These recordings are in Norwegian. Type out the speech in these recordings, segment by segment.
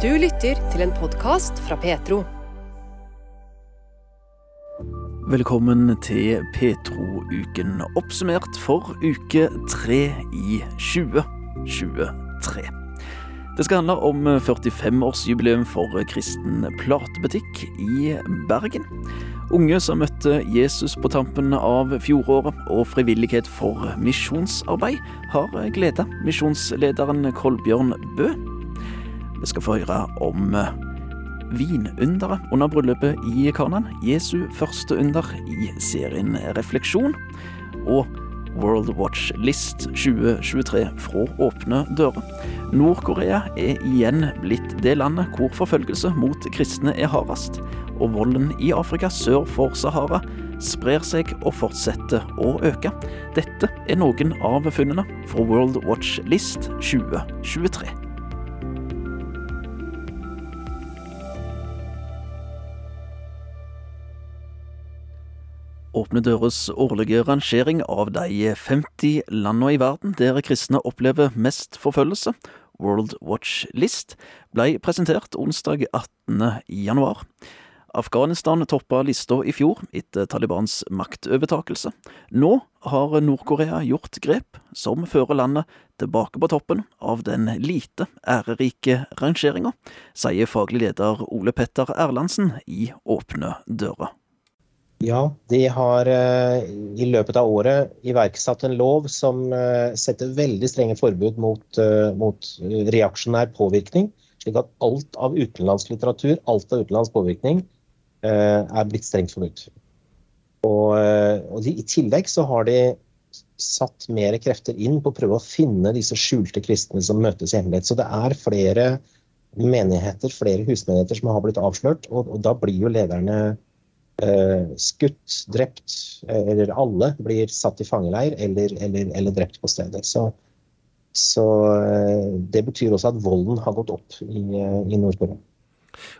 Du lytter til en podkast fra Petro. Velkommen til Petro-uken, oppsummert for uke tre i 2023. Det skal handle om 45-årsjubileum for kristen platebutikk i Bergen. Unge som møtte Jesus på tampen av fjoråret, og frivillighet for misjonsarbeid, har gleda misjonslederen Kolbjørn Bø. Vi skal få høre om vinunderet under bryllupet i Kanan, Jesu første under i serien Refleksjon, og World Watch List 2023 fra åpne dører. Nord-Korea er igjen blitt det landet hvor forfølgelse mot kristne er hardest, og volden i Afrika sør for Sahara sprer seg og fortsetter å øke. Dette er noen av funnene fra World Watch List 2023. Åpne døres årlige rangering av de 50 landene i verden der kristne opplever mest forfølgelse, World Watch List, ble presentert onsdag 18. januar. Afghanistan toppa lista i fjor etter Talibans maktovertakelse. Nå har Nord-Korea gjort grep som fører landet tilbake på toppen av den lite ærerike rangeringa, sier faglig leder Ole Petter Erlandsen i Åpne dører. Ja, de har i løpet av året iverksatt en lov som setter veldig strenge forbud mot, mot reaksjonær påvirkning. Slik at alt av utenlandsk litteratur, alt av utenlandsk påvirkning, er blitt strengt forbudt. Og, og de, i tillegg så har de satt mer krefter inn på å prøve å finne disse skjulte kristne som møtes i hemmelighet. Så det er flere menigheter, flere husmenigheter som har blitt avslørt, og, og da blir jo lederne skutt, drept, eller alle blir satt i fangeleir eller, eller, eller drept på stedet. Så, så, det betyr også at volden har gått opp i, i Nord-Korea.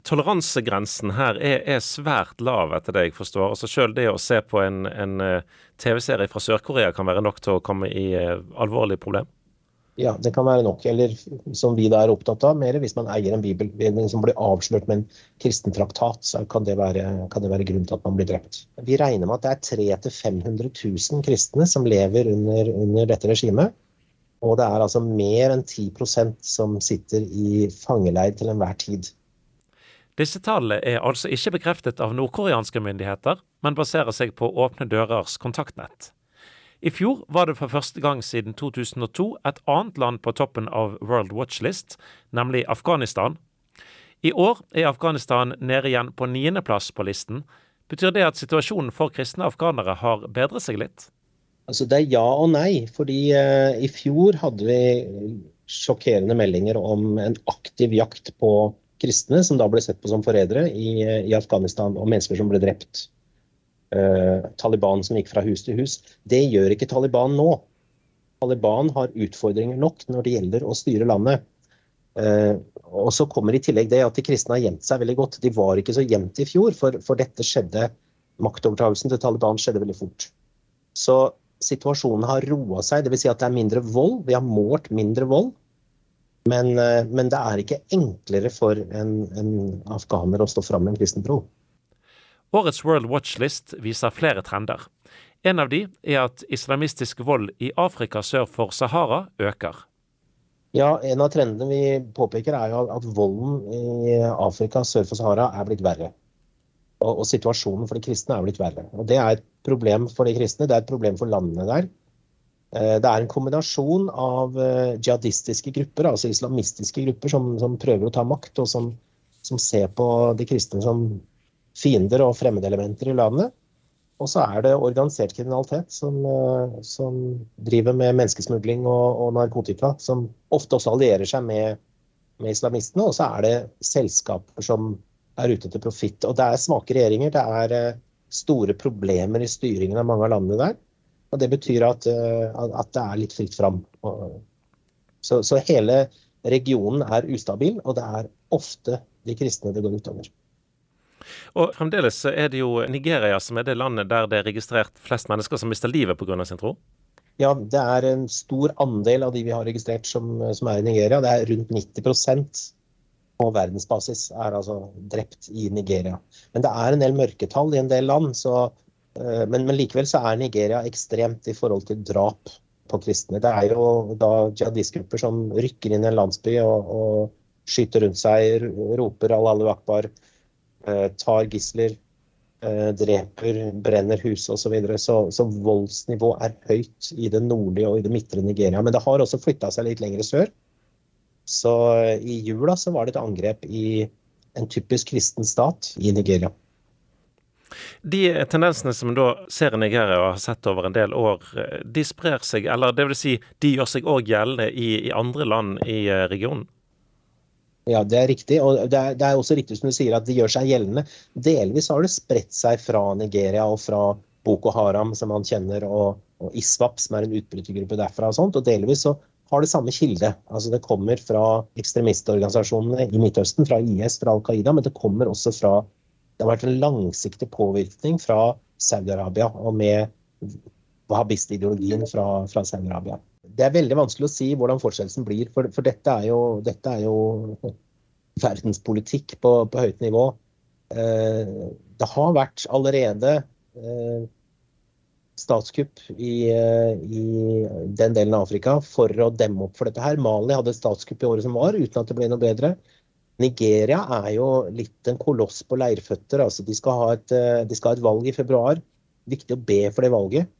Toleransegrensen her er, er, svært lav, etter det jeg forstår. Altså Selv det å se på en, en TV-serie fra Sør-Korea kan være nok til å komme i alvorlige alvorlig problem? Ja, det kan være nok. Eller som vi da er opptatt av, mer hvis man eier en bibel som blir avslørt med en kristen traktat, så kan det, være, kan det være grunn til at man blir drept. Vi regner med at det er 300 000-500 kristne som lever under, under dette regimet. Og det er altså mer enn 10% som sitter i fangeleir til enhver tid. Disse tallene er altså ikke bekreftet av nordkoreanske myndigheter, men baserer seg på Åpne dørers kontaktnett. I fjor var det for første gang siden 2002 et annet land på toppen av World Watch List, nemlig Afghanistan. I år er Afghanistan nede igjen på niendeplass på listen. Betyr det at situasjonen for kristne afghanere har bedret seg litt? Altså Det er ja og nei. fordi uh, i fjor hadde vi sjokkerende meldinger om en aktiv jakt på kristne, som da ble sett på som forrædere i, i Afghanistan, og mennesker som ble drept. Uh, Taliban som gikk fra hus til hus. Det gjør ikke Taliban nå. Taliban har utfordringer nok når det gjelder å styre landet. Uh, og så kommer i tillegg det at de kristne har gjemt seg veldig godt. De var ikke så gjemt i fjor, for, for dette skjedde maktovertagelsen til Taliban skjedde veldig fort. Så situasjonen har roa seg, dvs. Si at det er mindre vold. Vi har målt mindre vold. Men, uh, men det er ikke enklere for en, en afghaner å stå fram med en kristen tro. Årets World Watch List viser flere trender. En av de er at islamistisk vold i Afrika sør for Sahara øker. Ja, En av trendene vi påpeker er jo at volden i Afrika sør for Sahara er blitt verre. Og, og, situasjonen for de kristne er blitt verre. Og Det er et problem for de kristne, det er et problem for landene der. Eh, det er en kombinasjon av eh, jihadistiske grupper, altså islamistiske grupper, som, som prøver å ta makt, og som, som ser på de kristne som fiender og fremmedelementer i landet. Og så er det organisert kriminalitet som, eh, som driver med menneskesmugling og, og, narkotika, som ofte også allierer seg med, med islamistene. Og så er det selskaper som er ute til profitt. Og det er svake regjeringer. Det er eh, store problemer i styringen av mange av landene der. Og det betyr at, eh, at det er litt fritt fram. Så, så hele regionen er ustabil, og det er ofte de kristne det går utover. Og fremdeles er det jo Nigeria som er det landet der det er registrert flest mennesker som mister livet pga. sin tro? Ja, det er en stor andel av de vi har registrert som, som er i Nigeria. Det er rundt 90% på verdensbasis er altså drept i Nigeria. Men det er en del mørketall i en del land. Så, men, men, likevel så er Nigeria ekstremt i forhold til drap på kristne. Det er jo da jihadistgrupper som rykker inn i en landsby og, og skyter rundt seg, roper «Allahu akbar, tar gisler, Eh, dreper, brenner hus osv. Så, videre. så Så voldsnivået er høyt i det nordlige og i det midtre Nigeria. Men det har også flytta seg litt lenger sør. Så eh, i jula så var det et angrep i en typisk kristen stat i Nigeria. De tendensene som da ser i Nigeria og har sett over en del år, eh, de sprer seg, eller det vil si, de gjør seg òg gjeldende i, i andre land i regionen? Ja, det er riktig. Og det er, det er, også riktig som du sier at det gjør seg gjeldende. Delvis har det spredt seg fra Nigeria og fra Boko Haram, som man kjenner, og, og ISWAP, som er en utbrytergruppe derfra. Og sånt, og delvis så har det samme kilde. Altså Det kommer fra ekstremistorganisasjonene i Midtøsten, fra IS, fra Al Qaida, men det kommer også fra Det har vært en langsiktig påvirkning fra Saudi-Arabia og med wahhabist-ideologien fra, fra Saudi-Arabia det er veldig vanskelig å si hvordan fortsettelsen blir, for, for dette, er jo, dette, er jo, verdenspolitikk på, på høyt nivå. Eh, det har vært allerede eh, statskupp i, eh, i, den delen av Afrika for å demme opp for dette her. Mali hadde statskupp i året som var, uten at det ble noe bedre. Nigeria er jo litt en koloss på leirføtter. altså De skal ha et, eh, skal ha et valg i februar. Viktig å be for det valget.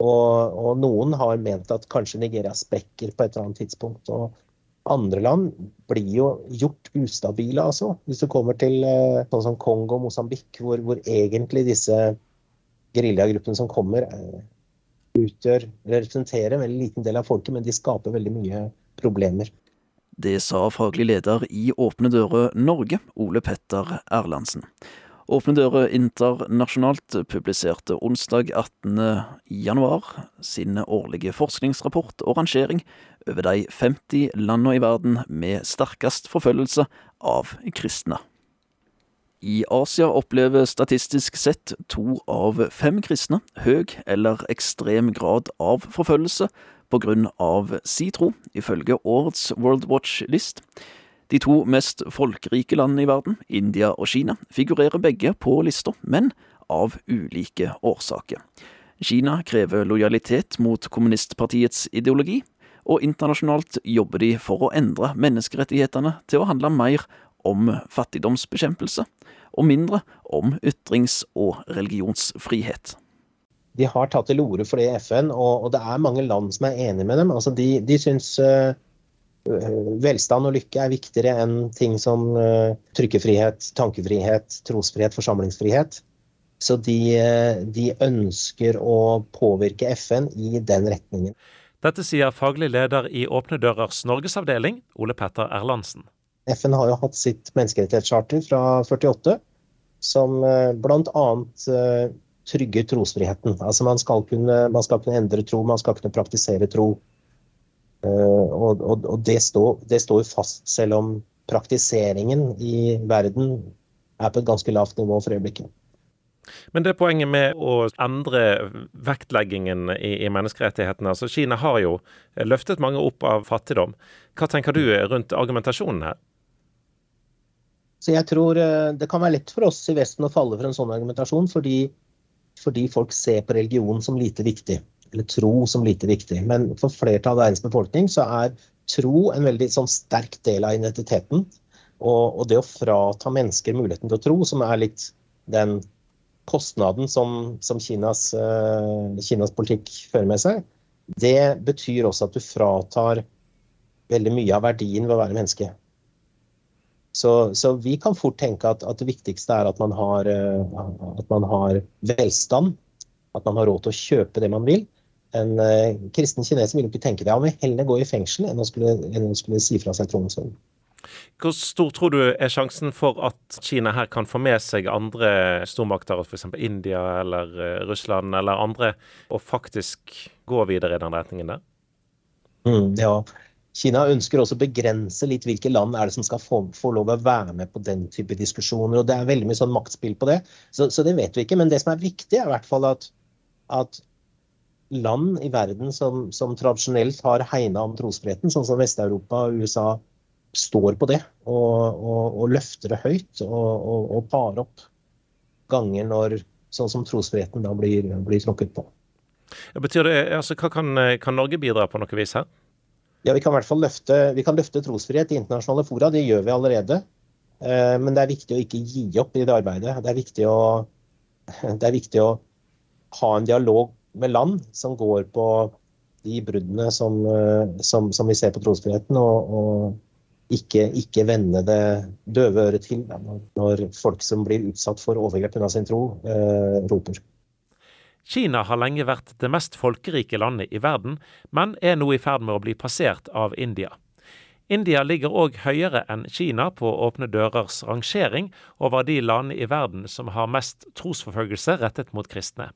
Og, og, noen har ment at kanskje Nigeria sprekker på et eller annet tidspunkt. Og andre land blir jo gjort ustabile, altså. Hvis du kommer til eh, sånn som Kongo og Mosambik, hvor, hvor, egentlig disse geriljagruppene som kommer, eh, utgjør, representerer en veldig liten del av folket, men de skaper veldig mye problemer. Det sa faglig leder i Åpne dører Norge, Ole Petter Erlandsen. Åpne dører internasjonalt publiserte onsdag 18. januar sin årlige forskningsrapport og rangering over de 50 landene i verden med sterkest forfølgelse av kristne. I Asia opplever statistisk sett to av fem kristne høy eller ekstrem grad av forfølgelse av si tro, ifølge årets World Watch-list. De to mest folkerike landene i verden, India og Kina, figurerer begge på lista, men av ulike årsaker. Kina krever lojalitet mot kommunistpartiets ideologi, og internasjonalt jobber de for å endre menneskerettighetene til å handle mer om fattigdomsbekjempelse, og mindre om ytrings- og religionsfrihet. De har tatt til orde for det i FN, og, det er mange land som er enig med dem. Altså de, de syns uh velstand og lykke er viktigere enn ting som uh, trykkefrihet, tankefrihet, trosfrihet, forsamlingsfrihet. Så de, uh, de, ønsker å påvirke FN i den retningen. Dette sier faglig leder i Åpne dørers norgesavdeling, Ole Petter Erlandsen. FN har jo hatt sitt menneskerettighetscharter fra 48, som bl.a. Trygger trosfriheten. Altså man skal, kunne, man skal kunne endre tro, man skal kunne praktisere tro. Eh, og, og, og det, står, det står fast, selv om praktiseringen i verden er på et ganske lavt nivå for øyeblikket. Men det poenget med å endre vektleggingen i, i, menneskerettighetene altså Kina har jo løftet mange opp av fattigdom. Hva tenker du rundt argumentasjonen her? Så jeg tror eh, Det kan være lett for oss i Vesten å falle for en sånn argumentasjon, fordi, fordi folk ser på religion som lite viktig eller tro som lite viktig. Men for flertallet av verdens befolkning så er tro en veldig sånn sterk del av identiteten. Og, og, det å frata mennesker muligheten til å tro, som er litt den kostnaden som, som Kinas, uh, Kinas, politikk fører med seg, det betyr også at du fratar veldig mye av verdien ved å være menneske. Så, så vi kan fort tenke at, at, det viktigste er at man, har, uh, at man har velstand, at man har råd til å kjøpe det man vil en uh, kristen kineser ville ikke tenke det. Han vil heller gå i fengsel enn å skulle, enn å skulle si fra seg tronen. Hvor stor tror du er sjansen for at Kina her kan få med seg andre stormakter, f.eks. India eller uh, Russland eller andre, og faktisk gå videre i den retningen der? Mm, ja. Kina ønsker også å begrense litt hvilke land er det som skal få, få, lov å være med på den type diskusjoner. og Det er veldig mye sånn maktspill på det, så, så det vet vi ikke. Men det som er viktig, er i hvert fall at, at land i verden som, som tradisjonelt har hegna om trosfriheten, sånn som Vest-Europa, USA, står på det og, og, og løfter det høyt og, og tar opp ganger når sånn som trosfriheten da blir, blir tråkket på. Ja, betyr det, altså, hva kan, kan, Norge bidra på noe vis her? Ja, Vi kan i hvert fall løfte, vi kan løfte trosfrihet i internasjonale fora. Det gjør vi allerede. Eh, men det er viktig å ikke gi opp i det arbeidet. Det er viktig å, det er viktig å ha en dialog med land som går på de bruddene som, eh, som, som vi ser på trosfriheten, og, og ikke, ikke, vende det døve øret til når folk som blir utsatt for overgrep unna sin tro, eh, roper. Kina har lenge vært det mest folkerike landet i verden, men er nå i ferd med å bli passert av India. India ligger òg høyere enn Kina på Åpne dørers rangering over de landene i verden som har mest trosforfølgelse rettet mot kristne.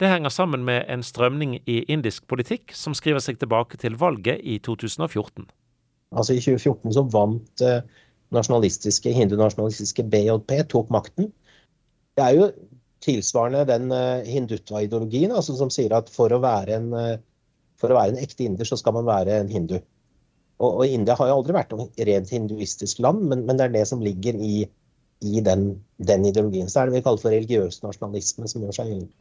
Det henger sammen med en strømning i indisk politikk som skriver seg tilbake til valget i 2014. Altså I 2014 så vant eh, nasjonalistiske, hindunasjonalistiske BJP tok makten. Det er jo tilsvarende den uh, hindutva-ideologien altså, som sier at for å, en, uh, for å være en ekte inder, så skal man være en hindu. Og, og India har jo aldri vært et rent hinduistisk land, men, men, det er det som ligger i, i den, den, ideologien. Så er det vi kaller for religiøs nasjonalisme som gjør seg gjeldende.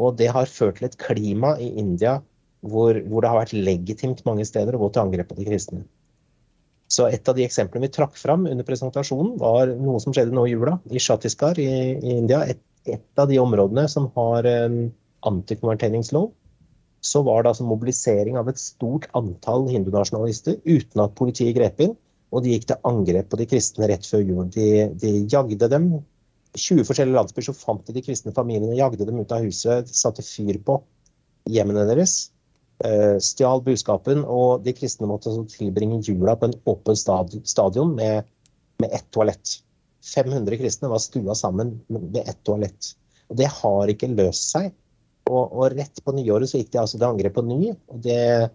Og det har ført til et klima i India hvor, hvor, det har vært legitimt mange steder å gå til angrep på de kristne. Så et av de eksemplene vi trakk fram under presentasjonen, var noe som skjedde nå i jula, i Shatiskar i, i India. Et, et av de områdene som har en antikonverteringslov. Så var det altså mobilisering av et stort antall hindunasjonalister uten at politiet grep inn. Og de gikk til angrep på de kristne rett før jul. De, de jagde dem 20 forskjellige landsbyer så fant de de kristne familiene, jagde dem ut av huset, satte fyr på hjemmene deres. Eh, stjal budskapen, og de kristne måtte tilbringe jula på en åpen stadion med, med ett toalett. 500 kristne var stua sammen med ett toalett. Og Det har ikke løst seg. Og, og rett på nyåret så gikk de altså til angrep på ny. og det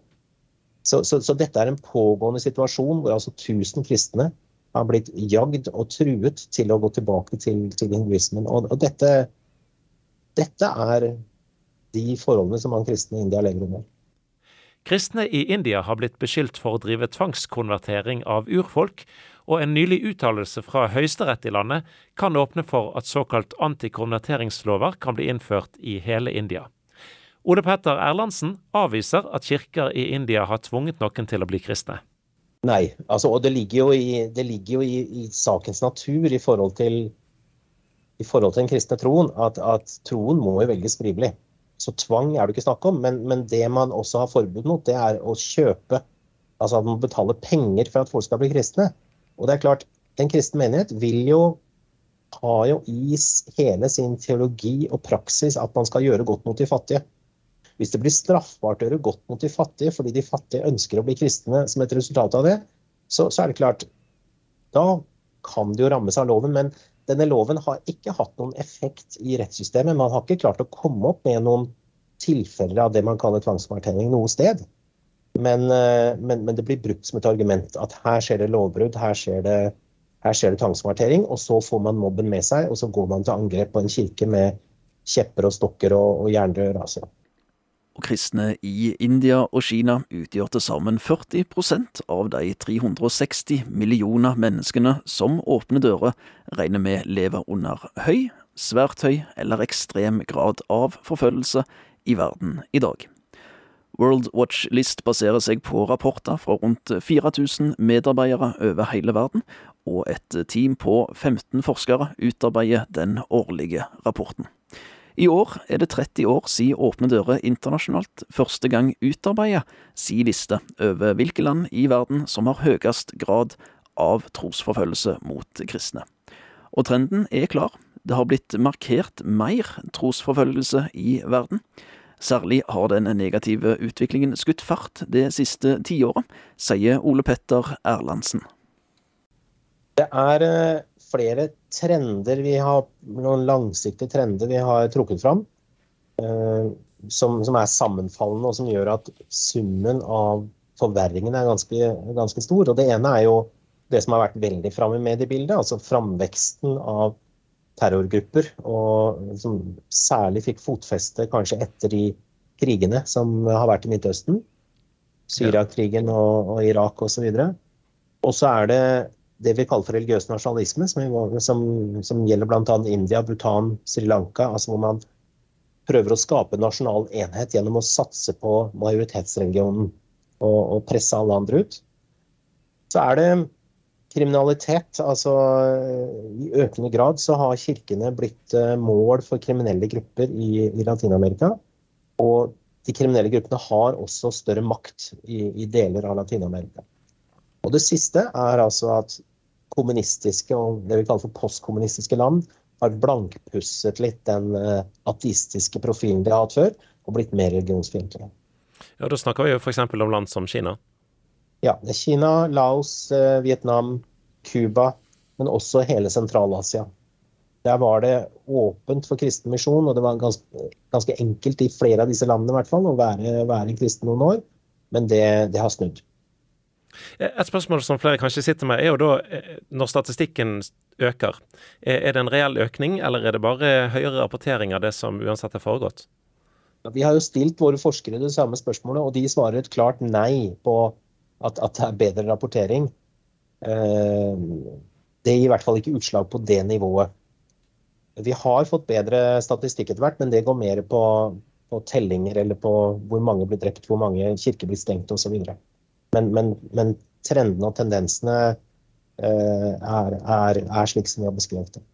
så, så, så, dette er en pågående situasjon hvor altså 1000 kristne har blitt jagd og truet til å gå tilbake til, til hinduismen. Og, og dette, dette, er de forholdene som man kristne i India lever under. Kristne i India har blitt beskyldt for å drive tvangskonvertering av urfolk, og en nylig uttalelse fra høyesterett i landet kan åpne for at såkalt antikonverteringslover kan bli innført i hele India. Ole Petter Erlandsen avviser at kirker i India har tvunget noen til å bli kristne. Nei. Altså, og det ligger jo, i, ligger jo i, i, sakens natur i forhold til, i forhold til den kristne troen at, at troen må jo velges frivillig. Så tvang er det ikke snakk om. Men, men, det man også har forbud mot, det er å kjøpe Altså at man betaler penger for at folk skal bli kristne. Og det er klart, en kristen menighet vil jo ha jo i hele sin teologi og praksis at man skal gjøre godt mot de fattige. Hvis det blir straffbart å gjøre godt mot de fattige fordi de fattige ønsker å bli kristne som et resultat av det, så, så er det klart Da kan det jo rammes av loven. Men denne loven har ikke hatt noen effekt i rettssystemet. Man har ikke klart å komme opp med noen tilfeller av det man kaller tvangsmartering noe sted. Men, eh, men, men, det blir brukt som et argument at her skjer det lovbrudd, her skjer det, her skjer det tvangsmartering. Og så får man mobben med seg, og så går man til angrep på en kirke med kjepper og stokker og, og jernrør. Altså og kristne i India og Kina utgjør til sammen 40% av de 360 millioner menneskene som Åpne dører regner med lever under høy, svært høy eller ekstrem grad av forfølgelse i verden i dag. World Watch List baserer seg på rapporter fra rundt 4000 medarbeidere over hele verden, og et team på 15 forskere utarbeider den årlige rapporten. I år er det 30 år siden Åpne dører internasjonalt første gang utarbeidet si liste over hvilke land i verden som har høyest grad av trosforfølgelse mot kristne. Og trenden er klar. Det har blitt markert mer trosforfølgelse i verden. Særlig har den negative utviklingen skutt fart det siste tiåret, sier Ole Petter Erlandsen. Det er eh, flere trender vi har, noen langsiktige trender vi har trukket fram. Eh, som, som, er sammenfallende, og som gjør at summen av forverringen er ganske, ganske, stor. Og det ene er jo det som har vært veldig framme i mediebildet, altså framveksten av terrorgrupper. Og som særlig fikk fotfeste kanskje etter de krigene som har vært i Midtøsten. Syriakrigen og, og Irak osv. Og så er det det vi kaller for religiøs nasjonalisme, som, som, som gjelder bl.a. India, Bhutan, Sri Lanka. altså hvor man prøver å skape nasjonal enhet gjennom å satse på majoritetsreligionen og, og presse alle andre ut. Så er det kriminalitet. Altså i økende grad så har kirkene blitt eh, mål for kriminelle grupper i, i Latin-Amerika. Og de kriminelle gruppene har også større makt i, i deler av Latin-Amerika. Og det siste er altså at kommunistiske og det vi kaller for postkommunistiske land har blankpusset litt den uh, ateistiske profilen de har hatt før, og blitt mer religionsfiendtlige. Ja, Da snakker vi jo f.eks. om land som Kina? Ja. det er Kina, Laos, uh, Vietnam, Cuba, men også hele Sentral-Asia. Der var det åpent for kristen misjon, og det var ganske, ganske, enkelt i flere av disse landene i hvert fall, å være, være kristen noen år. Men det, det har snudd. Et spørsmål som flere kanskje sitter med, er jo da eh, når statistikken øker. Er det en reell økning, eller er det bare høyere rapportering av det som uansett har foregått? Vi har jo stilt våre forskere det samme spørsmålet, og de svarer et klart nei på at, at det er bedre rapportering. Eh, det gir i hvert fall ikke utslag på det nivået. Vi har fått bedre statistikk etter hvert, men det går mer på, på tellinger eller på hvor mange blir drept, hvor mange kirker blir stengt osv. Men, men, men trendene og tendensene eh, er, er, er, slik som vi har beskrevet det.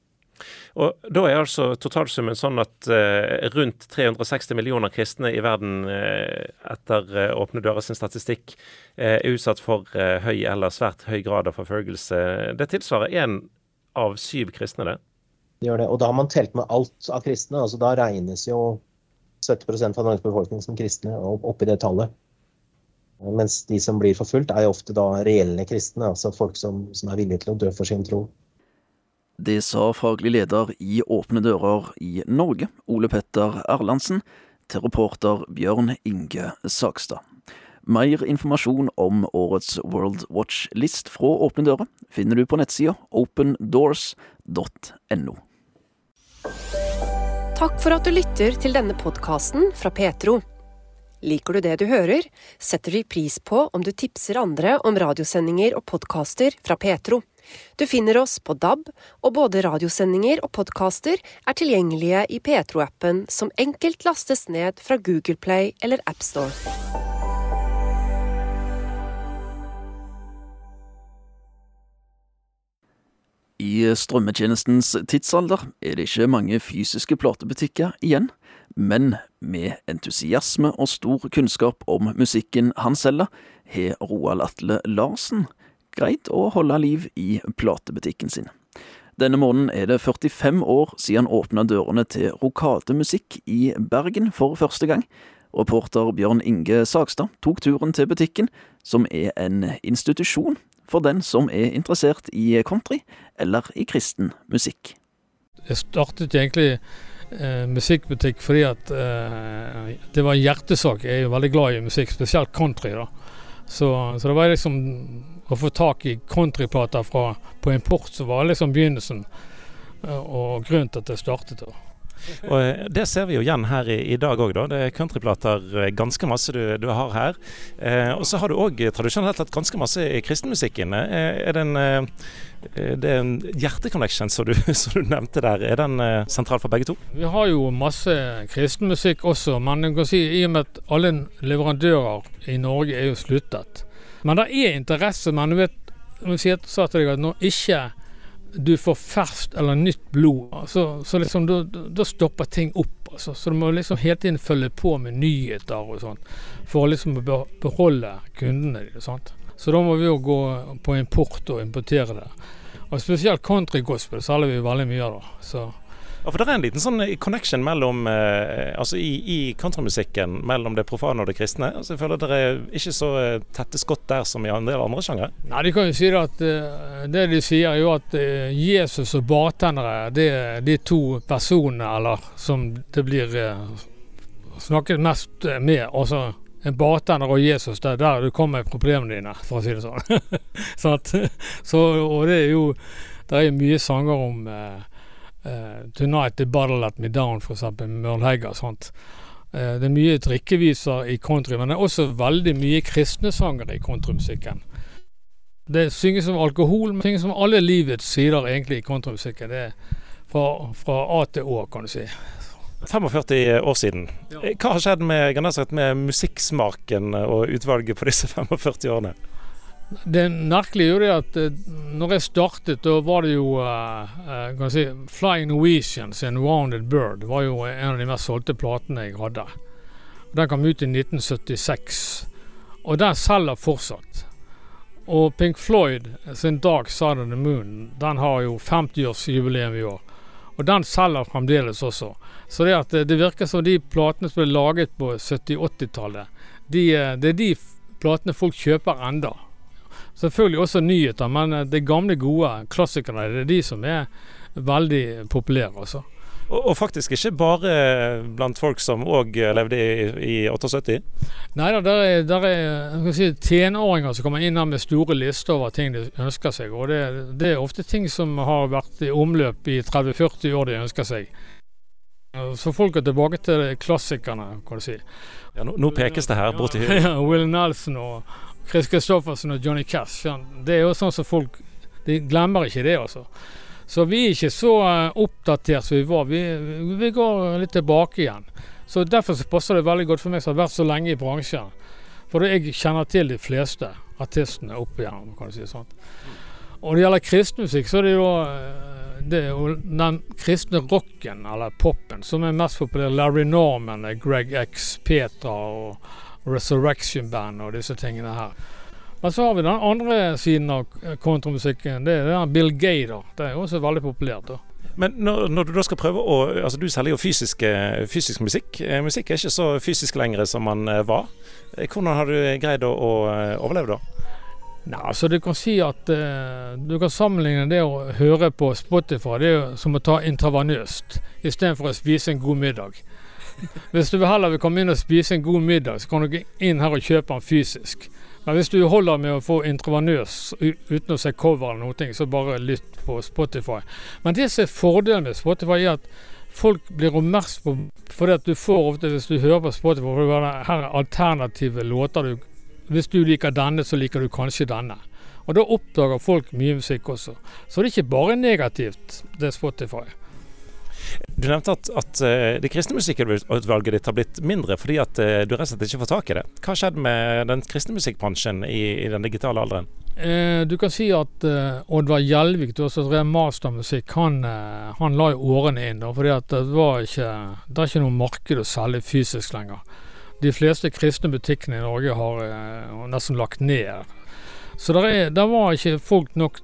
Og Da er altså totalsummen sånn at eh, rundt 360 millioner kristne i verden eh, etter Åpne dører sin statistikk er utsatt for høy eller svært høy grad av forfølgelse. Det tilsvarer én av syv kristne, det? Det gjør det. Og da har man telt med alt av kristne. altså Da regnes jo 70% av Norges befolkning som kristne oppi det tallet. Mens de som blir forfulgt, er jo ofte da reelle kristne, altså folk som, som er villige til å dø for sin tro. Det sa faglig leder i Åpne dører i Norge, Ole Petter Erlandsen, til reporter Bjørn Inge Sakstad. Mer informasjon om årets World Watch List fra Åpne dører finner du på nettsida opendoors.no. Takk for at du lytter til denne podkasten fra Petro. Liker du det du hører, setter vi pris på om du tipser andre om radiosendinger og podkaster fra Petro. Du finner oss på DAB, og både radiosendinger og podkaster er tilgjengelige i Petro-appen, som enkelt lastes ned fra Google Play eller AppStore. I strømmetjenestens tidsalder er det ikke mange fysiske platebutikker igjen men med entusiasme og stor kunnskap om musikken han selger, har Roald Atle Larsen greid å holde liv i platebutikken sin. Denne måneden er det 45 år siden han åpna dørene til rokademusikk i Bergen for første gang. Reporter Bjørn Inge Sagstad tok turen til butikken, som er en institusjon for den som er interessert i country eller i kristen musikk. Jeg startet egentlig eh, musikkbutikk fordi at eh, det var en hjertesak. Jeg er jo veldig glad i musikk, spesielt country. da. Så, så det var liksom å få tak i countryplater på import som var liksom begynnelsen, eh, og grunnen til at det startet. da. Og eh, Det ser vi jo igjen her i, i dag òg, da. Det er countryplater eh, ganske masse du, du har her. Eh, og så har du òg tradisjonelt hatt ganske masse i kristenmusikken. Er, er det en det er en hjerteconnection som som du nevnte der. Er den sentral for begge to? Vi har jo masse kristenmusikk også, men si i og med at alle leverandører i Norge er jo sluttet. Men det er interesse. Men du vet, jeg sa til deg at når ikke du får ferskt eller nytt blod, altså, så liksom, da, stopper ting opp. Altså. Så du må liksom hele tiden følge på med nyheter og sånt for å liksom beholde kundene dine. Så da må vi jo gå på import og importere det. Og spesielt country gospel selger vi veldig mye av. da. Ja, for Det er en liten sånn connection mellom, eh, altså i, i countrymusikken mellom det profane og det kristne. Altså jeg føler Det er ikke så eh, tette skott der som i en del andre sjangere. Nei, De kan jo si det at det de sier, er jo at Jesus og bartendere det er de to personene eller som det blir snakket mest med. altså en bartender og Jesus, det er der du kommer med problemene dine, for å si det sånn. så, at, så, og det er jo Det er mye sanger om Uh, 'Tonight the battle Let Me Down', f.eks. med Mørn Hegga. Sånt. Uh, det er mye drikkeviser i country, men det er også veldig mye kristne sanger i countrymusikken. Det synges om alkohol, men synges om alle livets sider egentlig i countrymusikken. Det er fra, fra A til Å, kan du si. 45 år siden. Hva har skjedd med, med musikksmaken og utvalget på disse 45 årene? Det merkelige er jo det at eh, når jeg startet, da var det jo uh, si, Flying Norwegians and Rounded Bird var jo en av de mest solgte platene jeg hadde. Den kom ut i 1976, og den selger fortsatt. Og Pink Floyd sin Dark Side of the Moon den har jo 50-årsjubileum i år. Og den selger fremdeles også. Så det, at det virker som de platene som ble laget på 70-80-tallet, de, det er de platene folk kjøper enda. Selvfølgelig også nyheter, men eh, de gamle, gode klassikerne det er de som er veldig populære. Også. Og, og, faktisk ikke bare blant folk som òg levde i, i 78? Nei da, der er, der er si, tenåringer som kommer inn her med store lister over ting de ønsker seg. Og det, det er ofte ting som har vært i omløp i 30-40 år de ønsker seg. Så folk er tilbake til klassikerne, kan du si. Ja, nå, nå pekes det her borti ja, Will Nelson og Chris Christoffersen og Johnny Cash. Det er jo sånn som folk De glemmer ikke det, altså. Så vi er ikke så uh, oppdatert som vi var. Vi, vi, går litt tilbake igjen. Så Derfor så passer det veldig godt for meg som har vært så lenge i bransjen. For jeg kjenner til de fleste artistene opp igjen, kan du si sånn. Og når det gjelder kristenmusikk, så er det jo eh, det er jo den kristne rocken, eller popen, som er mest populær. Larry Norman, Greg X, Petra og Resurrection Band og disse tingene her. Men så har vi den andre siden av kontramusikken. Det er den Bill Gay. da. Det er også veldig populært. da. Men når, når, du da skal prøve å altså Du selger jo fysisk, fysisk, musikk. Eh, musikk er ikke så fysisk lenger som man eh, var. Eh, hvordan har du greid å, å overleve da? Nei, altså Du kan si at uh, du kan sammenligne det å høre på Spotify det er jo som å ta intravenøst istedenfor å spise en god middag. Hvis du heller vil komme inn og spise en god middag, så kan du gå inn her og kjøpe den fysisk. Men hvis du holder med å få intravenøs uten å se cover eller noe, så bare lytt på Spotify. Men det som er fordelen med Spotify, er at folk blir oppmerksom på For du får ofte, hvis du hører på Spotify, for her er alternative låter. Du, hvis du liker denne, så liker du kanskje denne. Og da oppdager folk mye musikk også. Så det er ikke bare negativt, det Spotify. Du nevnte at, at eh, det kristne musikkutvalget ditt har blitt mindre fordi at eh, du rett og slett ikke får tak i det. Hva har skjedd med den kristne musikkbransjen i, i, den digitale alderen? Eh, du kan si at eh, Oddvar Gjelvik, du som drev mastermusikk, han, eh, han la jo årene inn. Da, fordi at det, var ikke, det er ikke noe marked å selge fysisk lenger. De fleste kristne butikkene i Norge har uh, nesten lagt ned. Så er, var ikke folk nok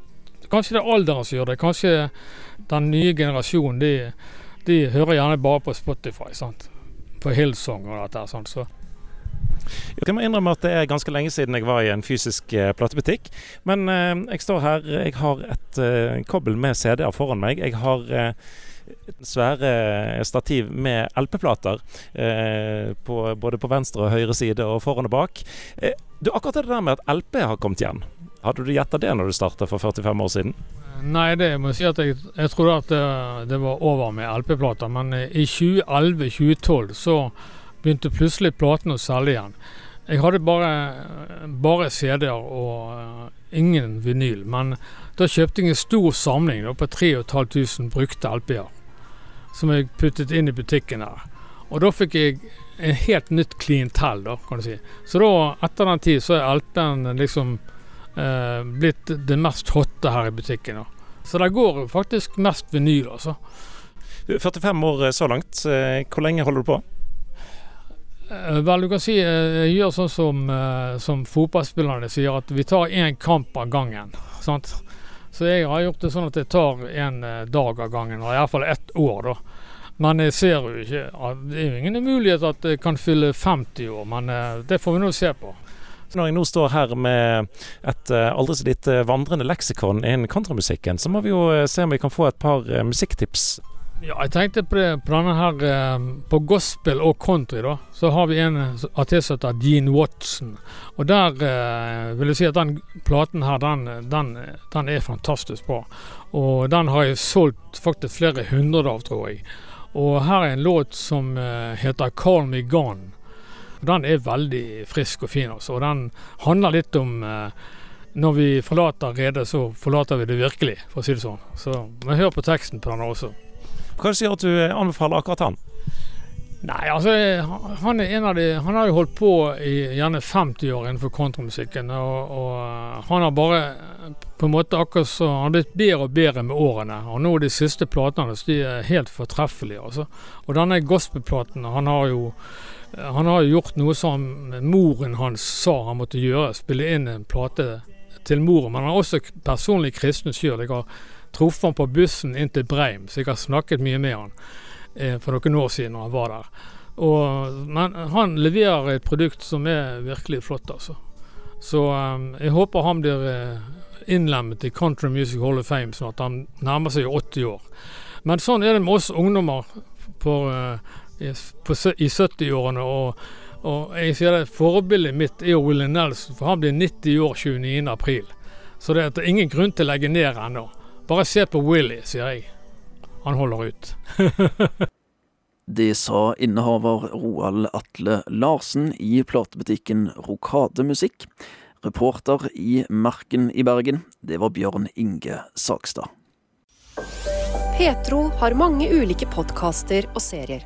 Kanskje det er alderen som gjør det. Kanskje den nye generasjonen de, de hører gjerne bare på Spotify. sant? På Hillsong og dette. sant? Så. Jeg må innrømme at det er ganske lenge siden jeg var i en fysisk eh, platebutikk. Men eh, jeg står her, jeg har et eh, kobbel med CD-er foran meg. Jeg har svære stativ med LP-plater. Både på venstre og høyre side og foran og bak. Du, akkurat det der med at LP har kommet igjen. Hadde du gjetta det når du starta for 45 år siden? Nei, det må jeg si at jeg, jeg trodde at det, det, var over med LP-plater. Men eh, i 2011-2012 så begynte plutselig platene å selge igjen. Jeg hadde bare, bare CD-er og uh, ingen vinyl. Men da kjøpte jeg en stor samling da, på 3500 brukte LP-er. Som jeg puttet inn i butikken der. Og da fikk jeg en helt nytt klientell, da, kan du si. Så da, etter den tid, så er LP-en liksom eh, blitt det mest hotte her i butikken. Så det går faktisk mest vinyl, altså. 45 år så langt. Eh, hvor lenge holder du på? Eh, vel, du kan si eh, jeg gjør sånn som, som fotballspillerne sier, at vi tar én kamp av gangen. Sant? Så jeg har gjort det sånn at jeg tar en dag av gangen, og iallfall ett år, da. Men jeg ser jo ikke Det er jo ingen mulighet at jeg kan fylle 50 år, men det får vi nå se på. Når jeg nå står her med et eh, aldri så lite vandrende leksikon innen countrymusikken, så må vi jo eh, se om vi kan få et par eh, musikktips. Ja, jeg tenkte på, det, på denne her På gospel og country, da, så har vi en artist som heter Dean Watson. Og der vil jeg si at den platen her, den, den, den er fantastisk bra. Og den har jeg solgt faktisk flere hundre av, tror jeg. Og her er en låt som heter 'Call Me Gone'. Den er veldig frisk og fin. Også. Og den handler litt om eh, når vi forlater redet, så forlater vi det virkelig, for å si det sånn. Så men hør på teksten på den også. Hva sier at du anbefaler akkurat han? Nei, altså han er en av de Han har jo holdt på i gjerne 50 år innenfor kontramusikken. Og, og han har bare på en måte akkurat så Han har blitt bedre og bedre med årene. Og nå de siste platene hans de er helt fortreffelige. Altså. Og denne gospelplaten Han har jo han har jo gjort noe som moren hans sa han måtte gjøre. Spille inn en plate til moren. Men han er også personlig kristen sjøl. Jeg har truffet han på bussen inn til Breim, så jeg har snakket mye med han eh, for noen år siden når han var der. Og, men han leverer et produkt som er virkelig flott, altså. Så um, jeg håper han blir uh, innlemmet i Country Music Hall of Fame snart. Han nærmer seg 80 år. Men sånn er det med oss ungdommer på, uh, i, i 70-årene. og og jeg sier det, Forbildet mitt er jo Willy Nelson, for han blir 90 år 29.4. Så det er ingen grunn til å legge ned ennå. Bare se på Willy, sier jeg. Han holder ut. det sa innehaver Roald Atle Larsen i platebutikken Rokademusikk. Reporter i Marken i Bergen, det var Bjørn Inge Sakstad. Petro har mange ulike podkaster og serier.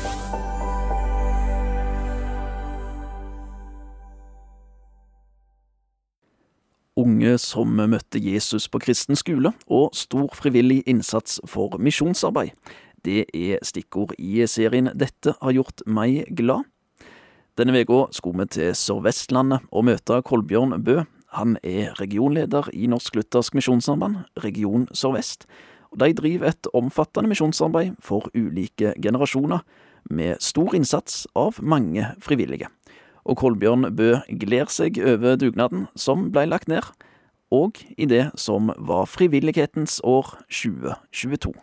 Unge som møtte Jesus på kristen skole, og stor frivillig innsats for misjonsarbeid. Det er stikkord i serien Dette har gjort meg glad. Denne uka skulle vi til Sør-Vestlandet og møte Kolbjørn Bø. Han er regionleder i Norsk Luthersk Misjonssamband, Region Sør-Vest. De driver et omfattende misjonsarbeid for ulike generasjoner, med stor innsats av mange frivillige og Kolbjørn Bø gler seg over dugnaden som ble lagt ned, og i det som var frivillighetens år 2022.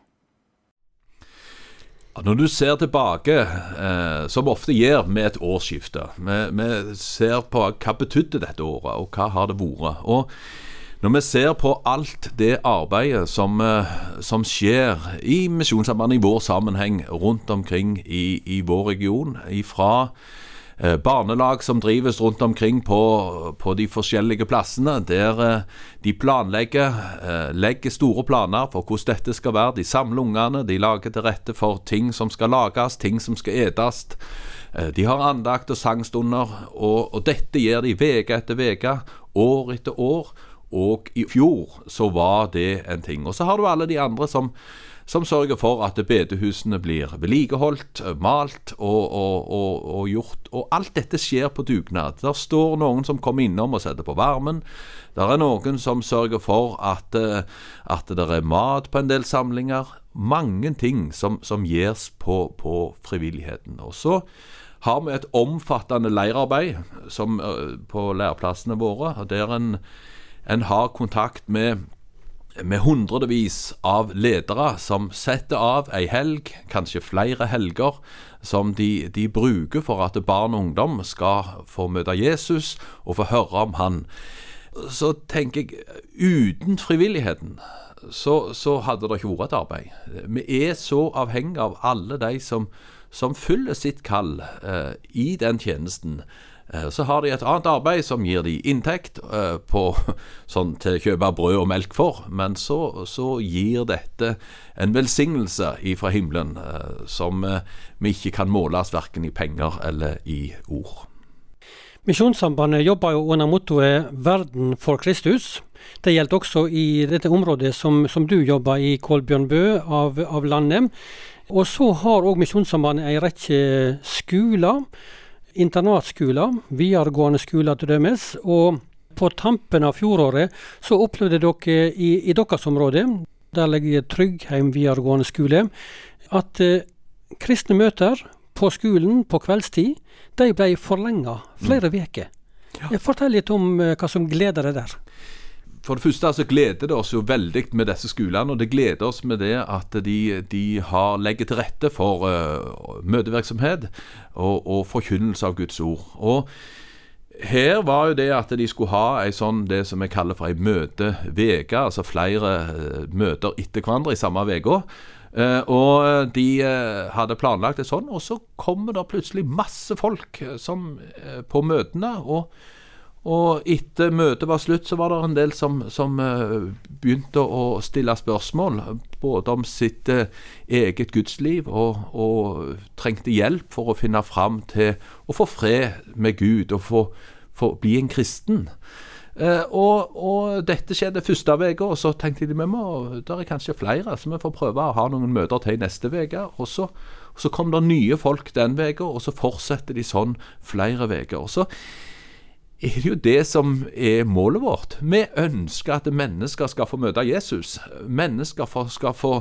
Når du ser tilbake, eh, som ofte gjør med et årsskifte Vi, vi ser på hva betydde dette året, og hva har det vært. Og når vi ser på alt det arbeidet som, eh, som skjer i Misjonssambandet i vår sammenheng rundt omkring i, i vår region, ifra barnelag som drives rundt omkring på, på de forskjellige plassene, der eh, de planlegger, eh, legger store planer for hvordan dette skal være. De samler ungene, de lager til rette for ting som skal lages, ting som skal etes. De har andakt og sangstunder, og, og dette gjør de uke etter uke, år etter år. Og i fjor så var det en ting. Og så har du alle de andre som som sørger for at bedehusene blir vedlikeholdt, malt og, og, og, og, gjort. Og alt dette skjer på dugnad. Der står noen som kommer innom og setter på varmen. Der er noen som sørger for at, at det er mat på en del samlinger. Mange ting som, som gjøres på, på frivilligheten. Og så har vi et omfattende leirarbeid som, på læreplassene våre, der en, en har kontakt med med hundrevis av ledere som setter av ei helg, kanskje flere helger, som de, de, bruker for at barn og ungdom skal få møte Jesus og få høre om han. Så tenker jeg, uten frivilligheten så, så hadde det ikke vært et arbeid. Vi er så avhengig av alle de som, som fyller sitt kall eh, i den tjenesten. Eh, så har de et annet arbeid som gir de inntekt eh, på, sånn til å kjøpe brød og melk for, men så, så gir dette en velsignelse fra himmelen eh, som vi ikke kan måles verken i penger eller i ord. Misjonssambandet jobber jo under mottoet 'Verden for Kristus'. Det gjelder også i dette området som, som du jobber i, Kolbjørnbø, av, av landet. Og så har òg Misjonssambandet ei rekke skoler internatskoler, videregående skoler til dømes. Og på tampen av fjoråret så opplevde dere i, i deres område, der ligger Tryggheim videregående skole, at eh, kristne møter på skolen på kveldstid de ble forlenga flere uker. Mm. Ja. Fortell litt om eh, hva som gleder deg der. For det første så gleder det oss jo veldig med disse skolene, og det gleder oss med det at de, de har, legger til rette for uh, møtevirksomhet og, og forkynnelse av Guds ord. Og her var jo det at de skulle ha ei sånn, det som jeg kaller for ei møteveke, altså flere uh, møter etter hverandre i samme uke. Uh, og de uh, hadde planlagt det sånn, og så kommer det plutselig masse folk som, på møtene. og og etter møtet var slutt, så var det en del som, som uh, begynte å stille spørsmål. Både om sitt uh, eget gudsliv og, og, trengte hjelp for å finne fram til å få fred med Gud og få, få bli en kristen. Uh, og, og, dette skjedde første uka, og så tenkte de vi må, det er kanskje flere, så vi får prøve å ha noen møter til neste uke. Og så, så kom det nye folk den uka, og så fortsetter de sånn flere uker. Er det jo det som er målet vårt. Vi ønsker at mennesker skal få møte Jesus. Mennesker skal få,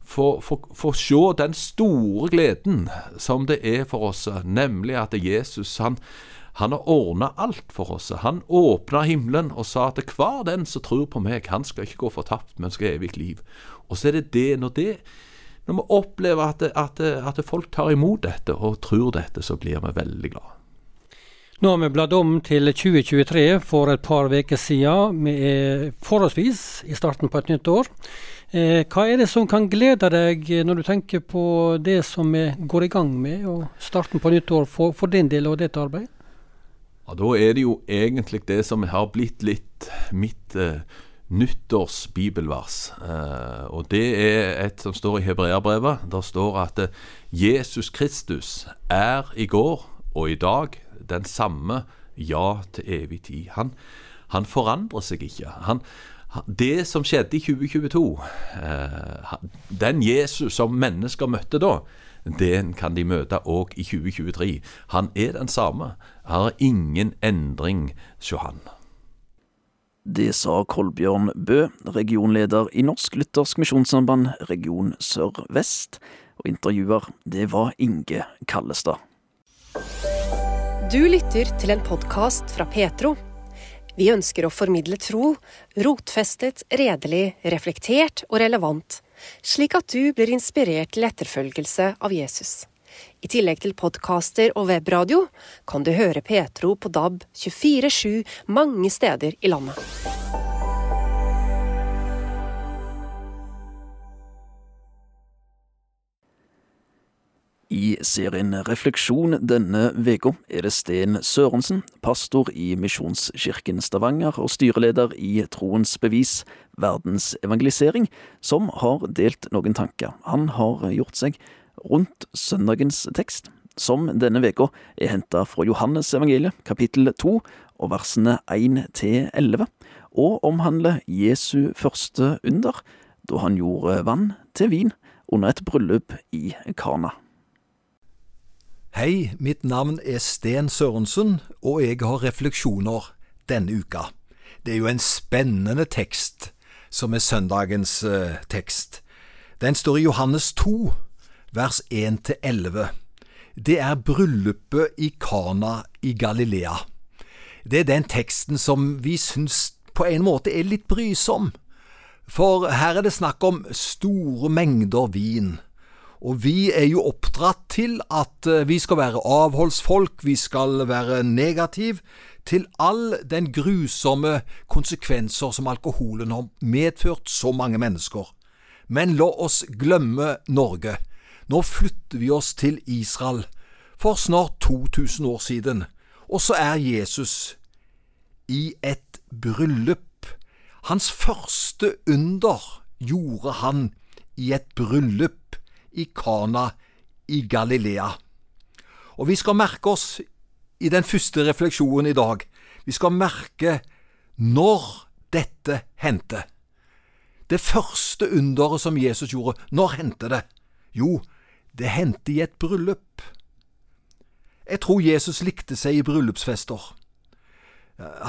få, få, få se den store gleden som det er for oss, nemlig at Jesus han, han har ordna alt for oss. Han åpna himmelen og sa at hver den som tror på meg, han skal ikke gå fortapt, men skal ha evig liv. Og så er det det når, det, når vi opplever at, at, at folk tar imot dette og tror dette, så blir vi veldig glade. Nå har vi bladd om til 2023 for et par uker siden. Vi er forholdsvis i starten på et nytt år. Eh, hva er det som kan glede deg når du tenker på det som vi går i gang med, og starten på nytt år for, for din del og ditt arbeid? Ja, Da er det jo egentlig det som har blitt litt mitt eh, nyttårsbibelvers. Eh, og det er et som står i Hebreabrevet. Der står at eh, Jesus Kristus er i går og i dag den samme ja til evig tid. Han, han forandrer seg ikke. Han, det som skjedde i 2022, eh, den Jesus som mennesker møtte da, den kan de møte òg i 2023. Han er den samme. Har ingen endring sjå han. Det sa Kolbjørn Bø, regionleder i Norsk Lyttersk Misjonssamband region Sør-Vest. Og intervjuer, det var Inge Kallestad. Du lytter til en podkast fra Petro. Vi ønsker å formidle tro, rotfestet, redelig, reflektert og relevant, slik at du blir inspirert til etterfølgelse av Jesus. I tillegg til podkaster og webradio kan du høre Petro på DAB 24-7 mange steder i landet. I serien Refleksjon denne uka er det Sten Sørensen, pastor i Misjonskirken Stavanger og styreleder i Troens bevis, verdensevangelisering, som har delt noen tanker han har gjort seg rundt søndagens tekst, som denne uka er henta fra Johannes evangeliet, kapittel 2 og versene 1 til 11, og omhandler Jesu første under, da han gjorde vann til vin under et bryllup i Kana. Hei, mitt navn er Sten Sørensen, og jeg har refleksjoner denne uka. Det er jo en spennende tekst som er søndagens eh, tekst. Den står i Johannes 2, vers 1-11. Det er bryllupet i Kana i Galilea. Det er den teksten som vi syns på en måte er litt brysom, for her er det snakk om store mengder vin og vi er jo oppdratt til at eh, vi skal være avholdsfolk, vi skal være negativ til all den grusomme konsekvenser som alkoholen har medført så mange mennesker. Men la oss glemme Norge. Nå flytter vi oss til Israel for snart 2000 år siden, og så er Jesus i et bryllup. Hans første under gjorde han i et bryllup i Kana i Galilea. Og vi skal merke oss i den første refleksjonen i dag, vi skal merke når dette hendte. Det første underet som Jesus gjorde, når hendte det? Jo, det hendte i et bryllup. Jeg tror Jesus likte seg i bryllupsfester.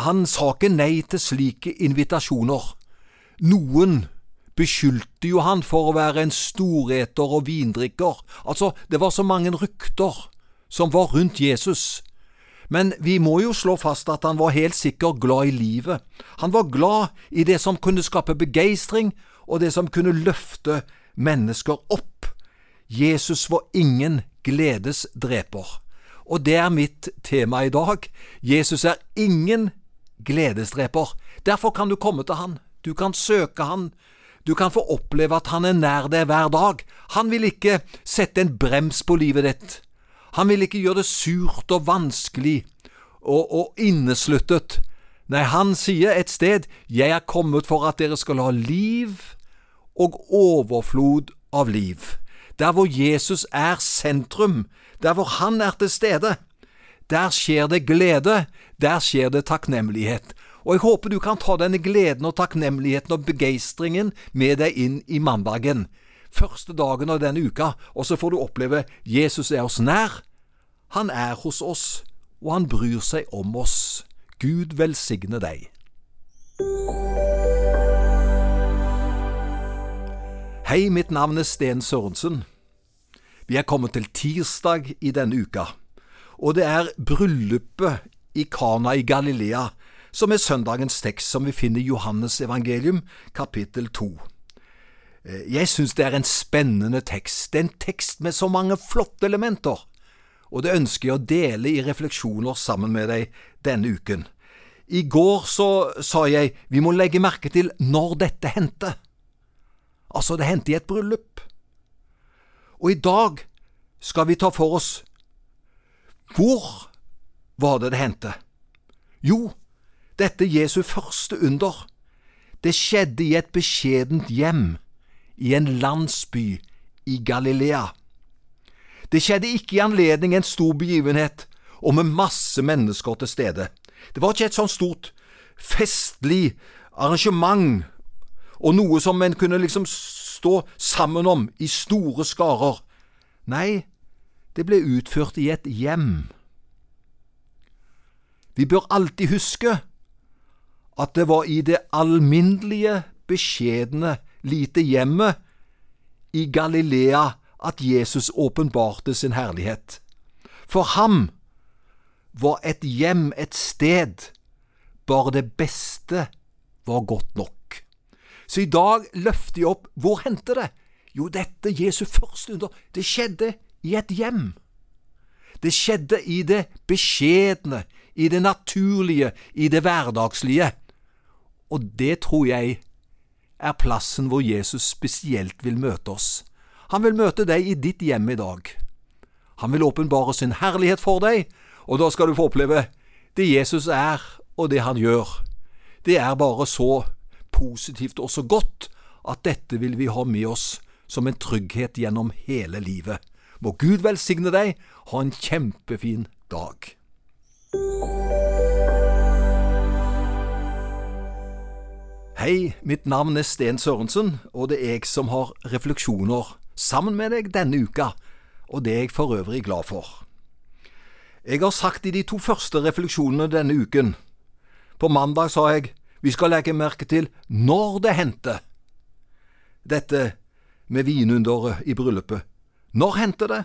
Han sa ikke nei til slike invitasjoner. Noen beskyldte jo han for å være en storeter og vindrikker. Altså, det var så mange rykter som var rundt Jesus. Men vi må jo slå fast at han var helt sikkert glad i livet. Han var glad i det som kunne skape begeistring, og det som kunne løfte mennesker opp. Jesus var ingen gledesdreper. Og det er mitt tema i dag. Jesus er ingen gledesdreper. Derfor kan du komme til han. Du kan søke han. Du kan få oppleve at han er nær deg hver dag. Han vil ikke sette en brems på livet ditt. Han vil ikke gjøre det surt og vanskelig og, og innesluttet. Nei, han sier et sted, Jeg er kommet for at dere skal ha liv og overflod av liv. Der hvor Jesus er sentrum, der hvor han er til stede, der skjer det glede, der skjer det takknemlighet. Og jeg håper du kan ta denne gleden og takknemligheten og begeistringen med deg inn i mandagen. Første dagen av denne uka, og så får du oppleve Jesus er oss nær. Han er hos oss, og han bryr seg om oss. Gud velsigne deg. Hei, mitt navn er Sten Sørensen. Vi er kommet til tirsdag i denne uka, og det er bryllupet i Kana i Galilea som er søndagens tekst som vi finner i Johannes evangelium kapittel 2. Eh, jeg synes det er en spennende tekst, det er en tekst med så mange flotte elementer, og det ønsker jeg å dele i refleksjoner sammen med deg denne uken. I går så sa jeg vi må legge merke til når dette hendte. Altså, det hendte i et bryllup. Og i dag skal vi ta for oss hvor var det det hendte? Jo, dette Jesu første under. Det skjedde i et beskjedent hjem i en landsby i Galilea. Det skjedde ikke i anledning en stor begivenhet og med masse mennesker til stede. Det var ikke et sånt stort festlig arrangement og noe som en kunne liksom stå sammen om i store skarer. Nei, det ble utført i et hjem. Vi bør alltid huske at det var i det alminnelige, beskjedne, lite hjemmet i Galilea at Jesus åpenbarte sin herlighet. For ham var et hjem et sted, bare det beste var godt nok. Så i dag løfter jeg opp hvor hendte det? Jo, dette Jesu første under, det skjedde i et hjem. Det skjedde i det beskjedne, i det naturlige, i det hverdagslige. Og det tror jeg er plassen hvor Jesus spesielt vil møte oss. Han vil møte deg i ditt hjem i dag. Han vil åpenbare sin herlighet for deg, og da skal du få oppleve det Jesus er, og det han gjør. Det er bare så positivt og så godt at dette vil vi ha med oss som en trygghet gjennom hele livet. Må Gud velsigne deg. Ha en kjempefin dag. Hei, mitt navn er Sten Sørensen, og det er jeg som har refleksjoner sammen med deg denne uka, og det er jeg for øvrig glad for. Jeg har sagt i de to første refleksjonene denne uken. På mandag sa jeg vi skal legge merke til når det hendte. Dette med vinunderet i bryllupet. Når hendte det?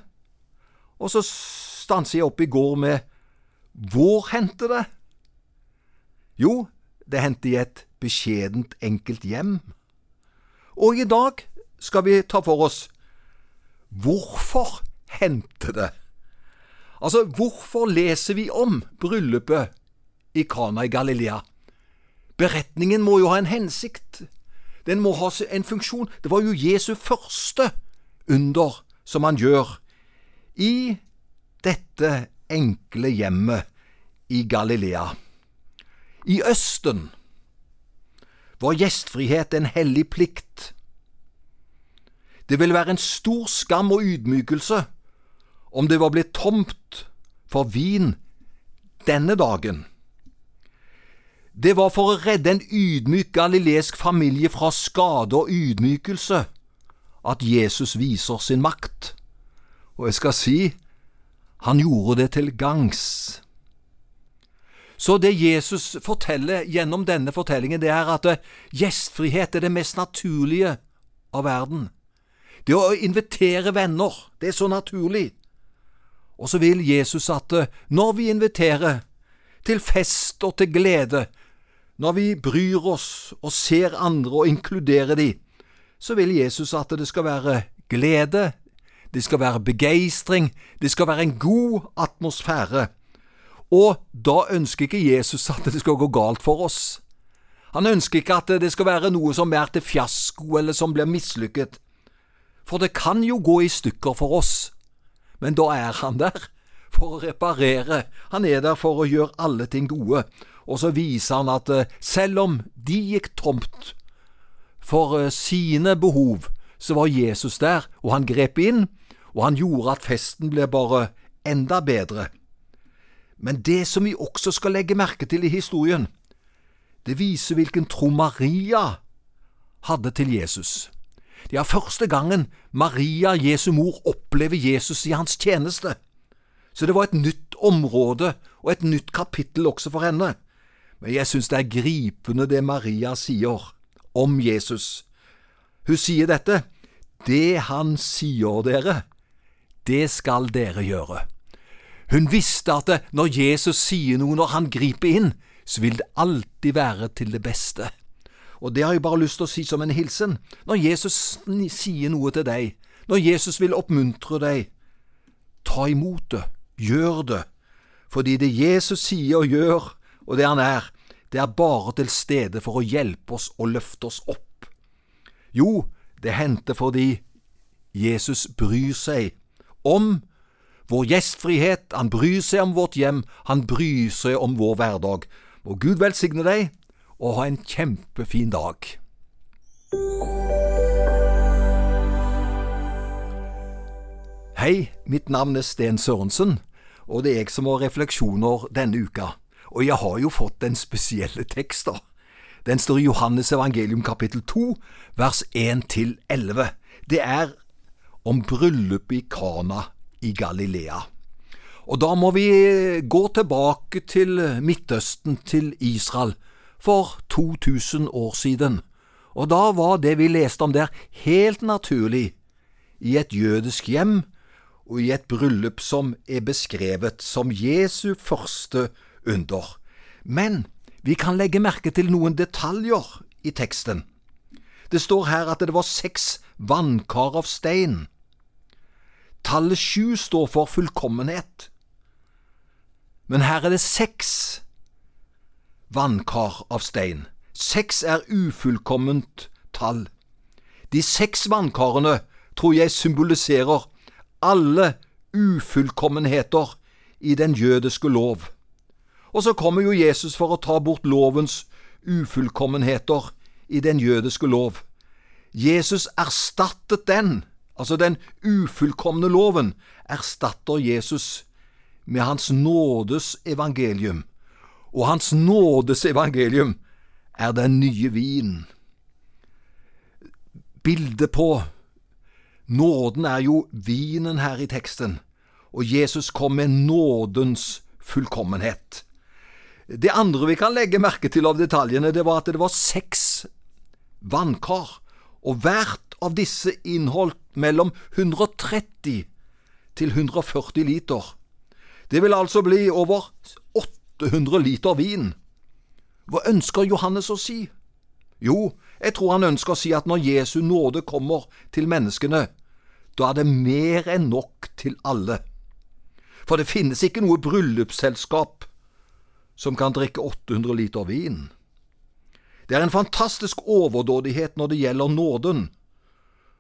Og så stanser jeg opp i går med hvor hendte det? Jo, det hendte i et beskjedent, enkelt hjem. Og i dag skal vi ta for oss hvorfor hendte det? Altså, hvorfor leser vi om bryllupet i Kana i Galilea? Beretningen må jo ha en hensikt. Den må ha en funksjon. Det var jo Jesu første under som han gjør i dette enkle hjemmet i Galilea. I Østen var gjestfrihet en hellig plikt. Det ville være en stor skam og ydmykelse om det var blitt tomt for vin denne dagen. Det var for å redde en ydmyk galileisk familie fra skade og ydmykelse at Jesus viser sin makt. Og jeg skal si, han gjorde det til gangs. Så det Jesus forteller gjennom denne fortellingen, det er at gjestfrihet er det mest naturlige av verden. Det å invitere venner, det er så naturlig. Og så vil Jesus at eh, når vi inviterer til fest og til glede, når vi bryr oss og ser andre og inkluderer de, så vil Jesus at det skal være glede, det skal være begeistring, det skal være en god atmosfære. Og da ønsker ikke Jesus at det skal gå galt for oss. Han ønsker ikke at det skal være noe som er til fiasko eller som blir mislykket. For det kan jo gå i stykker for oss, men da er han der for å reparere, han er der for å gjøre alle ting gode. Og så viser han at eh, selv om de gikk tomt for eh, sine behov, så var Jesus der, og han grep inn, og han gjorde at festen ble bare enda bedre. Men det som vi også skal legge merke til i historien, det viser hvilken tro Maria hadde til Jesus. Det er første gangen Maria, Jesu mor, opplever Jesus i hans tjeneste. Så det var et nytt område og et nytt kapittel også for henne. Men jeg synes det er gripende det Maria sier om Jesus. Hun sier dette. Det han sier dere, det skal dere gjøre. Hun visste at når Jesus sier noe, når han griper inn, så vil det alltid være til det beste. Og det har jeg bare lyst til å si som en hilsen. Når Jesus sier noe til deg, når Jesus vil oppmuntre deg, ta imot det, gjør det, fordi det Jesus sier og gjør, og det han er, det er bare til stede for å hjelpe oss og løfte oss opp. Jo, det hendte fordi Jesus bryr seg om vår gjestfrihet, han bryr seg om vårt hjem, han bryr seg om vår hverdag. Må Gud velsigne deg, og ha en kjempefin dag. Hei, mitt navn er Sten Sørensen, og det er jeg som har refleksjoner denne uka. Og jeg har jo fått den spesielle tekst. Den står i Johannes evangelium kapittel 2, vers 1–11. Det er om bryllupet i Kana i Galilea. Og da må vi gå tilbake til Midtøsten, til Israel, for 2000 år siden. Og da var det vi leste om der, helt naturlig i et jødisk hjem og i et bryllup som er beskrevet som Jesu første under. Men vi kan legge merke til noen detaljer i teksten. Det står her at det var seks vannkar av stein. Tallet sju står for fullkommenhet. Men her er det seks vannkar av stein. Seks er ufullkomment tall. De seks vannkarene tror jeg symboliserer alle ufullkommenheter i den jødiske lov. Og så kommer jo Jesus for å ta bort lovens ufullkommenheter i den jødiske lov. Jesus erstattet den altså den ufullkomne loven, erstatter Jesus med Hans nådes evangelium. Og Hans nådes evangelium er den nye vin. Bildet på nåden er jo vinen her i teksten, og Jesus kom med nådens fullkommenhet. Det andre vi kan legge merke til av detaljene, det var at det var seks vannkar, og hvert av disse inneholdt mellom 130 til 140 liter. Det vil altså bli over 800 liter vin. Hva ønsker Johannes å si? Jo, jeg tror han ønsker å si at når Jesu nåde kommer til menneskene, da er det mer enn nok til alle. For det finnes ikke noe bryllupsselskap som kan drikke 800 liter vin. Det er en fantastisk overdådighet når det gjelder nåden.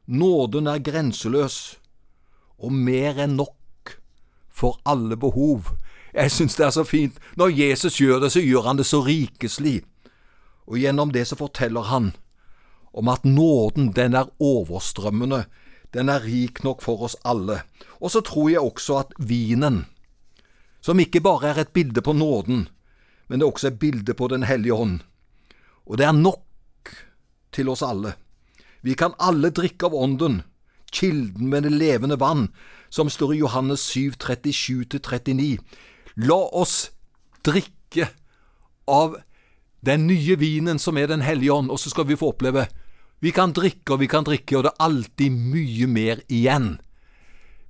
Nåden er grenseløs og mer enn nok for alle behov. Jeg synes det er så fint. Når Jesus gjør det, så gjør han det så rikeslig. Og gjennom det så forteller han om at nåden, den er overstrømmende. Den er rik nok for oss alle. Og så tror jeg også at vinen, som ikke bare er et bilde på nåden, men det er også et bilde på Den hellige ånd. Og det er nok til oss alle. Vi kan alle drikke av Ånden, kilden med det levende vann, som står i Johannes 7, 37-39. La oss drikke av den nye vinen som er Den hellige ånd, og så skal vi få oppleve Vi kan drikke og vi kan drikke, og det er alltid mye mer igjen.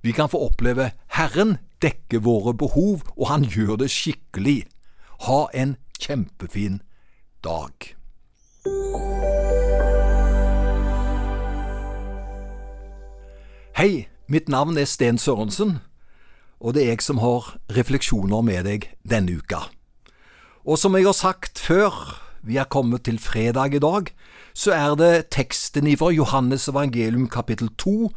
Vi kan få oppleve Herren dekke våre behov, og han gjør det skikkelig. Ha en kjempefin dag. Hei, mitt navn er Sten Sørensen, og det er jeg som har refleksjoner med deg denne uka. Og som jeg har sagt før, vi er kommet til fredag i dag, så er det teksten ifra Johannes evangelium kapittel 2,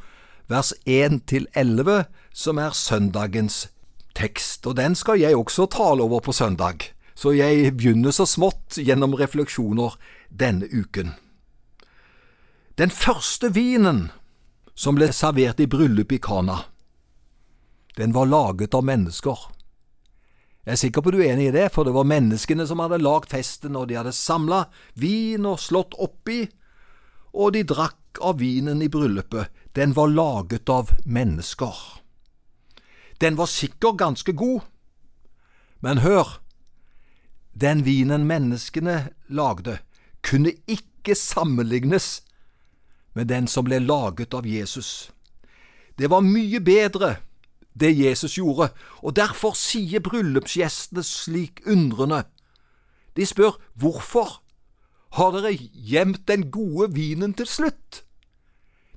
vers 1 til 11, som er søndagens tekst, og den skal jeg også tale over på søndag. Så jeg begynner så smått gjennom refleksjoner denne uken. Den første vinen som ble servert i bryllup i Kana. Den var laget av mennesker. Jeg er sikker på du er enig i det, for det var menneskene som hadde lagd festen, og de hadde samla vin og slått oppi, og de drakk av vinen i bryllupet. Den var laget av mennesker. Den var sikkert ganske god, men hør, den vinen menneskene lagde, kunne ikke sammenlignes med den som ble laget av Jesus. Det var mye bedre, det Jesus gjorde, og derfor sier bryllupsgjestene slik undrende. De spør hvorfor har dere gjemt den gode vinen til slutt?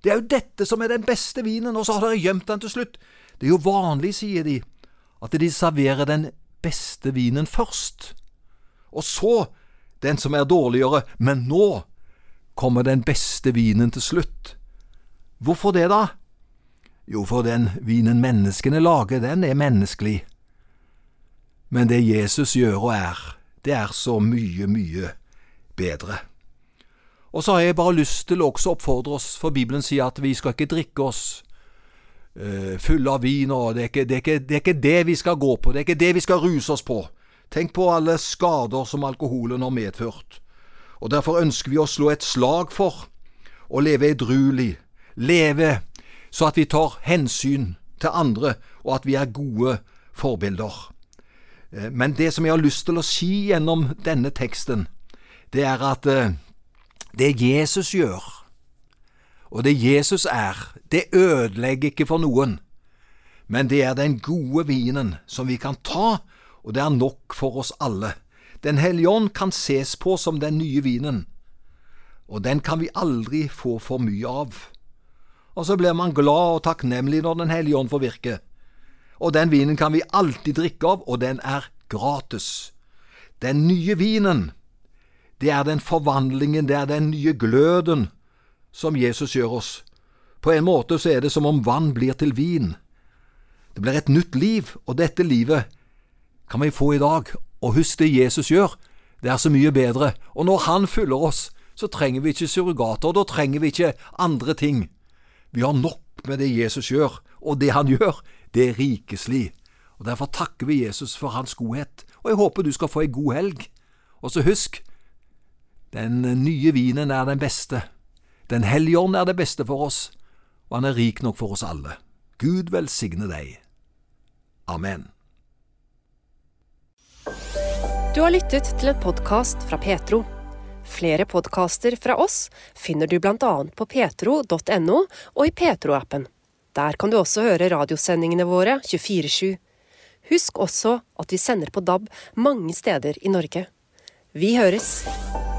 Det er jo dette som er den beste vinen, og så har dere gjemt den til slutt. Det er jo vanlig, sier de, at de serverer den beste vinen først, og så den som er dårligere, men nå kommer den beste vinen til slutt. Hvorfor det, da? Jo, for den vinen menneskene lager, den er menneskelig. Men det Jesus gjør og er, det er så mye, mye bedre. Og så har jeg bare lyst til å også oppfordre oss, for Bibelen sier at vi skal ikke drikke oss uh, fulle av vin, og det er, ikke, det, er ikke, det er ikke det vi skal gå på, det er ikke det vi skal ruse oss på. Tenk på alle skader som alkoholen har medført og derfor ønsker vi å slå et slag for å leve edruelig, leve så at vi tar hensyn til andre, og at vi er gode forbilder. Eh, men det som jeg har lyst til å si gjennom denne teksten, det er at eh, det Jesus gjør, og det Jesus er, det ødelegger ikke for noen, men det er den gode vinen som vi kan ta, og det er nok for oss alle. Den hellige ånd kan ses på som den nye vinen, og den kan vi aldri få for mye av. Og så blir man glad og takknemlig når Den hellige ånd får virke. Og den vinen kan vi alltid drikke av, og den er gratis. Den nye vinen, det er den forvandlingen, det er den nye gløden som Jesus gjør oss. På en måte så er det som om vann blir til vin. Det blir et nytt liv, og dette livet kan vi få i dag og husk det Jesus gjør, det er så mye bedre, og når Han fyller oss, så trenger vi ikke surrogater, da trenger vi ikke andre ting. Vi har nok med det Jesus gjør, og det han gjør, det er rikeslig. Og Derfor takker vi Jesus for hans godhet, og jeg håper du skal få ei god helg. Og så husk, den nye vinen er den beste. Den hellige ånd er det beste for oss, og han er rik nok for oss alle. Gud velsigne deg. Amen. Du har lyttet til en podkast fra Petro. Flere podkaster fra oss finner du annet på petro.no og i Petro-appen. Der kan du også høre radiosendingene våre 24-7. Husk også at vi sender på DAB mange steder i Norge. Vi høres!